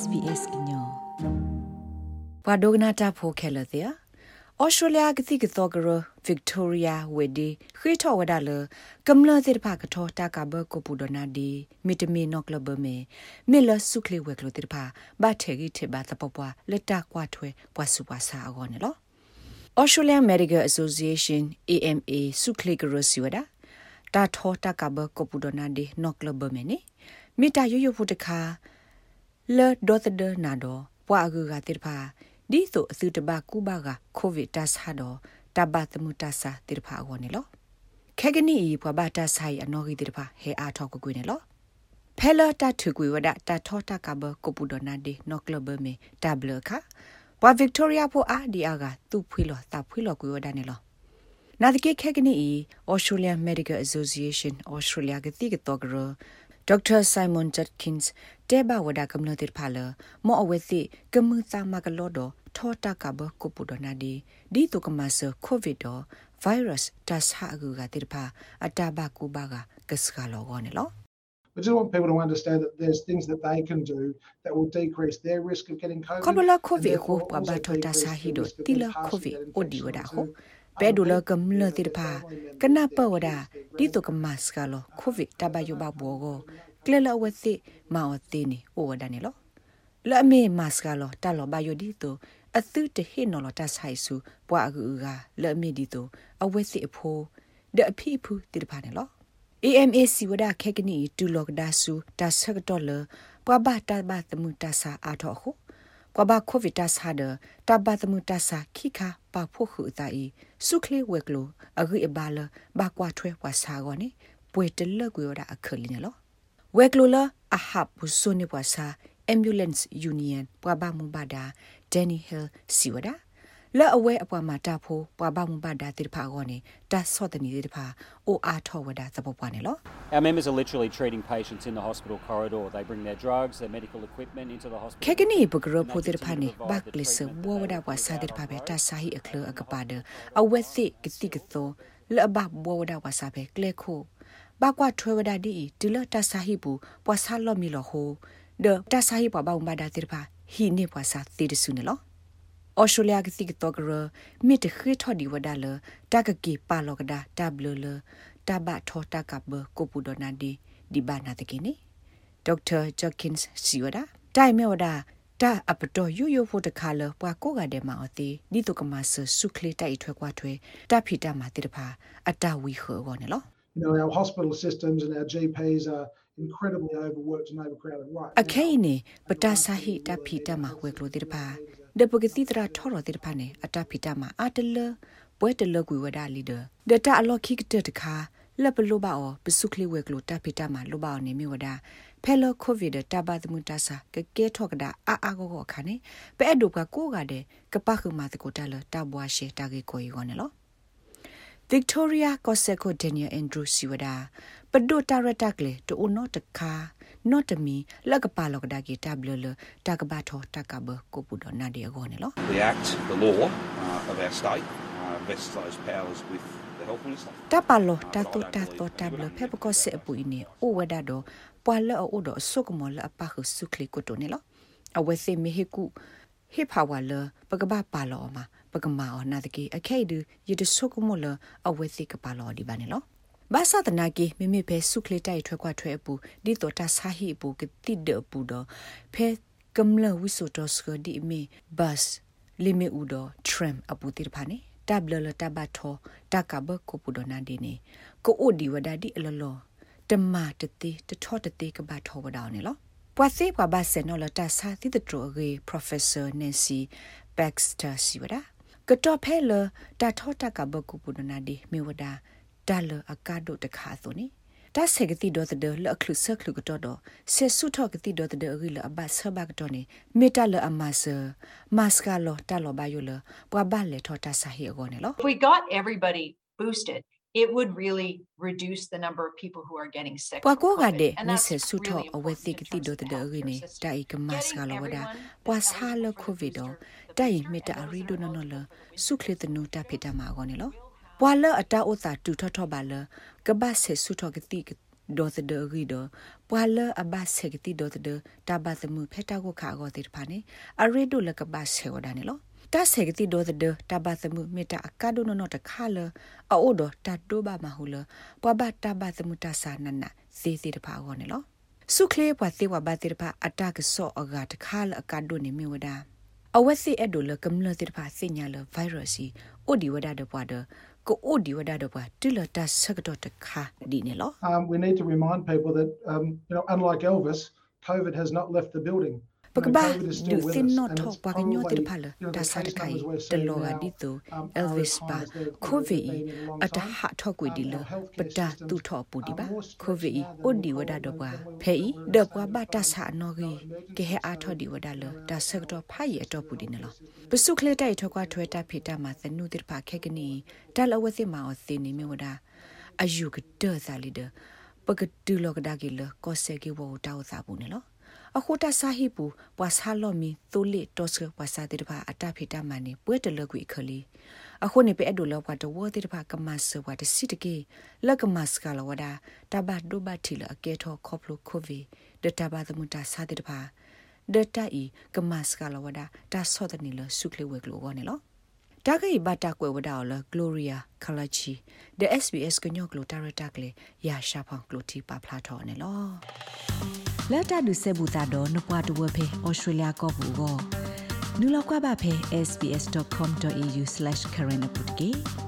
SBS ညောဘာဒိုဂနာတာဖိုခဲလတဲ့ဩစတြေးလျကတိကတော့ကရဗစ်တိုးရီယာဝေဒီခိထောဝဒါလကမ္လတဲ့ဖာကထောတာကဘကိုပူဒနာဒီမီတမီနော့ကလဘမေမေလဆုခလီဝဲကလတဲ့ဖာဘာထေဂီထေဘာတပပွားလက်တာကွာထွဲပွားစုပွားစာအောနော် Australian Medical Association AMA ဆုခလီကရစီဝဒါတာထောတာကဘကိုပူဒနာဒီနော့ကလဘမေနေမီတာရွရွဖို့တခါ လေဒေါ်သဒနာဒပွားအကူကတိဖာဒီဆိုအစုတဘကူဘာကကိုဗစ်တတ်ဟာတော့တဘတ်မှုတဆာတိဖာဝနေလောခဲကနီပွားဘာတဆိုင်အနော်ဂီတိဖာဟဲအားထောက်ကွေနေလောဖဲလာတထုကွေဝဒတထောတကဘကိုပူဒနာဒီနော့ကလဘမေတဘလခပွာဗစ်တိုးရီယာဖို့အာဒီအာကသူ့ဖွေလောတာဖွေလောကွေဝဒနေလောနာဒကေခဲကနီ Australian Medical Association Australia ကတိကတော့ ဒေါက်တာဆိုင်မွန်ဂျက်ကင်းစ်တဲဘဝဒါကမ္နတိဖာလမောအဝဲစီကမှုသမကလောဒထောတာကဘကုပုဒနာဒီဒီတုကမဆကိုဗစ်ဒဗိုင်းရပ်စ်တဆာအကူကတိဖာအတဘကူဘာကကစကလောကောနေလော I just want people to understand that there's things that they can do that will decrease their risk of getting COVID. Konola COVID ko pa ba thota sa hi do tila COVID odi wada ho. ပဲဒူလကမလတိဖာကနပဝဒဒီတုကမတ်စကလောကိုဗစ်တဘယဘဘောကိုကလလဝသိမောတိနီအိုဝဒနေလောလအမေမတ်စကလောတလောဘယဒီတုအသုတဟိနော်လတဆိုင်စုပွားအကူကလအမေဒီတုအဝသိအဖိုးဒအဖိဖူတိဖာနေလော AMAC ဝဒခက်ကနီတူလောကဒါစုတဆကတော်လပွားဘာတဘတမှုတဆာအာထောခု ကဘာကိုဗစ်တဆာဒတဘတမှုတဆာခိခပါဖို့ခုတာဤစုခလေဝက်ကလိုအဂိအဘာလဘာကွာထွဲဝါစာကောနေပွေတလကွေရအခလင်းလောဝက်ကလိုလာအဟပ်ဘူဆုနေဝါစာ ambulance union ပွာဘာမူဘာဒါဒန်နီဟဲ လ်စီဝဒါလက်အဝဲအပွားမှာတာဖို့ပွာဘာမူဘာဒါတိဖာကောနေတာဆော့တနီတိဖာအိုအားထောဝဒါသဘောပွားနေလော Our members are literally treating patients in the hospital corridor. They bring their drugs, their medical equipment into the hospital. ခေကနီဘဂရဖိုတိဖာနေဘကလစ်ဘောဝဒါဝါစာတိဖာပဲတာဆာဟီအခလအကပါဒအဝဲသိကတိကသောလဘဘောဝဒါဝါစာပဲကလေခိုဘာကွာထွဲဝဒါဒီဒီလတာဆာဟီဘူးပွာဆာလော်မီလောဟိုဒတာဆာဟီပွာဘောင်ဘာဒါတိဖာဟီနေပွာစာတိဒဆုနေလော ဩစတြေးလျကတိကတော့ကရမိတခိထော်ဒီဝဒါလတကကီပါလောကဒါတဘလလတဘထောတကဘကိုပူဒနာဒီဒီဘာနာတကိနေဒေါက်တာဂျော့ကင်းစ်စီဝဒါတိုင်မေဝဒါတာအပတော်ယူယူဖို့တခါလပွာကိုကတဲ့မှာအသေးဒီတုကမဆဆုခလေတိုက်ထွဲကွာထွဲတဖီတမှာတိတဖာအတဝီခောကောနေလော You know, our hospital systems and our GPs are incredibly overworked and overcrowded right အခဲနေပတာဆာဟိတဖီတမှာဝဲကလို့တိတဖာ ဒပကတိတရာထော်ရတိတဖာနေအတဖီတမှာအတလပွဲတလကွေဝဒါလီဒဒတာအလော်ခိကတတခါလက်ပလိုပါအောပစုခလီဝဲကလို့တဖီတမှာလိုပါအောင်နေမြဝဒါဖဲလောကိုဗစ်တဘသမတဆာကကဲထောက်ကဒါအာအာကိုခါနေပဲအဒုကကိုကတဲ့ကပခုမတကိုတလတဘွားရှေတာကေကိုယောနေလော Victoria Koseko Daniel Andrew Siwada ပဒိုတာရတက်လေတိုနော့တခါနော့တမီလက်ကပါလောကဒါကီတဘလလတကဘာထောတကဘကိုပူဒနာဒီအကောနေလော The Act, the law uh, of our state, uh, vests those powers with the Health Minister. တပါလောတတုတတောတဘလဖေပကောစေပူအင်းအိုဝဒါဒပွာလအိုဒဆုကမောလအပခုဆုခလီကိုတိုနေလောအဝဲစေမေဟကု ဟိဖာဝါလပကဘာပါလောမှာပကမာအနာတကေအခဲဒူယတဆုကမောလအဝဲစေကပါလောဒီပါနေလောဘာသာတနာကေမိမိဖဲဆုခလေတိုက်ထွဲခွာထွဲအပူဒီတော့တဆာဟိပူကတိဒပူတော့ဖဲကမ္လဝိဆိုတော့စကဒီမီဘတ်လီမီဥဒထရမ်အပူတိဖာနေတဘလလတဘထောတကဘကိုပူဒနာဒီနေကိုအိုဒီဝဒါဒီအလလောတမတတိတထောတတိကဘထောဝဒါနေလော ပွာစေပွာဘဆေနော်လတဆာတိတထရဂေ Professor Nancy Baxter Siwada ကတော့ဖဲလတထောတကဘကိုပူဒနာဒီမေဝဒါဒါလအကာဒိုတခါဆိုနေဒါဆေကတိဒေါ်တဲ့လအခလုဆခလုကတော့တော့ဆေဆုထောကတိဒေါ်တဲ့ရီလအဘဆဘကတော့နေမေတလအမဆာမတ်စကလောတလောဘယလပွာဘလေထောတာဆာဟီအကောနေလော If we got everybody boosted, it would really reduce the number of people who are getting sick. ပွာ with ကိုက COVID. တဲ့ And မ that's ဆေဆုထော really အဝဲ important တိက in တိ terms ဒေါ် of the တဲ့ရီနေ healthcare တိုင်က system. မတ်စကလောဝဒ Getting ပွာ everyone ဆာလ that ကိုဗစ် booster, တော့ the တိုင် booster, မေတ and အ those ရီ that ဒို are နော်နော်လ eligible ဆုခလတနုတဖိတမှာကောနေလောပွာလအတာဥတာတူထထပါလကဘဆေဆုထောကတိဒေါ်သဒဂီဒပွာလအဘဆေက တိဒေါ်သဒတဘသမှုဖက်တာကိုခါကောတိဖာနေအရေဒိုလကဘဆေဝဒနေလောတဆေကတိဒေါ်သဒတဘသမှုမေတာအကဒိုနောတခါလအိုဒတတ်တိုဘာမဟုလပွာဘတဘသမှုတဆာနနစေစီတဖာကောနေလောစုခလေပွာသေးဝဘတိတဖာအတကဆော့အဂါတခါလအကဒိုနေမြဝဒါအဝစီအဒိုလကမ္လတိတဖာစညာလဗိုင်းရပ်စီအိုဒီဝဒါဒပွားဒကိုအိုဒီဝဒါဒပွားတူလတဆကတော့တခါဒီနေလော Um, we need to remind people that, um, you know, unlike Elvis, COVID has not left the building. You know, Pagba COVID is du still with thin us, no and talk it's pa ganyo probably, tir phala you know, ta the sa case kai numbers we're de seeing lo ga now, di to um, are Elvis as ba high as they've- you know, covid they've been in a long at time. ha talk with Um, di lo our healthcare but ta systems tu tho pu di are ba more stretched covid now than o di before wada do when- ba when we- phe when we were de in kwa the ba ta state sa of, no you gi know, ke he a emergency. tho di So, wada lo you know, ta our sa to health pha ye to pu di ne lo system is- ပစုခလေတိုင်ထောကွာထွဲတာဖိတာမှာသနုတိဖာခက်ကနီတလအဝသိမှာအသိနေမြဝဒါအယူကဒေသလီဒပကတူလောကဒါကီလကောဆေကီဝတောက်သာဘူးနော် အခုတဆာဟိပူပွာဆာလောမီတိုလီတောစကပွာစာတိတဖာအတဖိတာမနီပွေတလကွေခလီအခုနေပဲအဒိုလောကတဝတိတဖာကမဆဝတ်စီတကေလကမစကလဝဒါတဘတ်ဒုဘတ်တီလအကေထောခေါပလိုခိုဗီဒတဘသမတာစာတိတဖာဒတအီကမစကလဝဒါတာဆော့တနီလဆုခလေဝဲကလောဝနေလောတာဂိဘတာကွယ်ဝဒါလဂလိုရီယာခလာချီဒ SBS ကညော့ကလိုတာရတာကလေရာရှာဖောင်ကလိုတီပါဖလာထော်နေလော လက်တာဒုစေဘူတာတော့နပွားတဝဖေဩစတြေးလျကောဘူကိုနူလောက်ကွာပါဖေ sbs.com.au/current update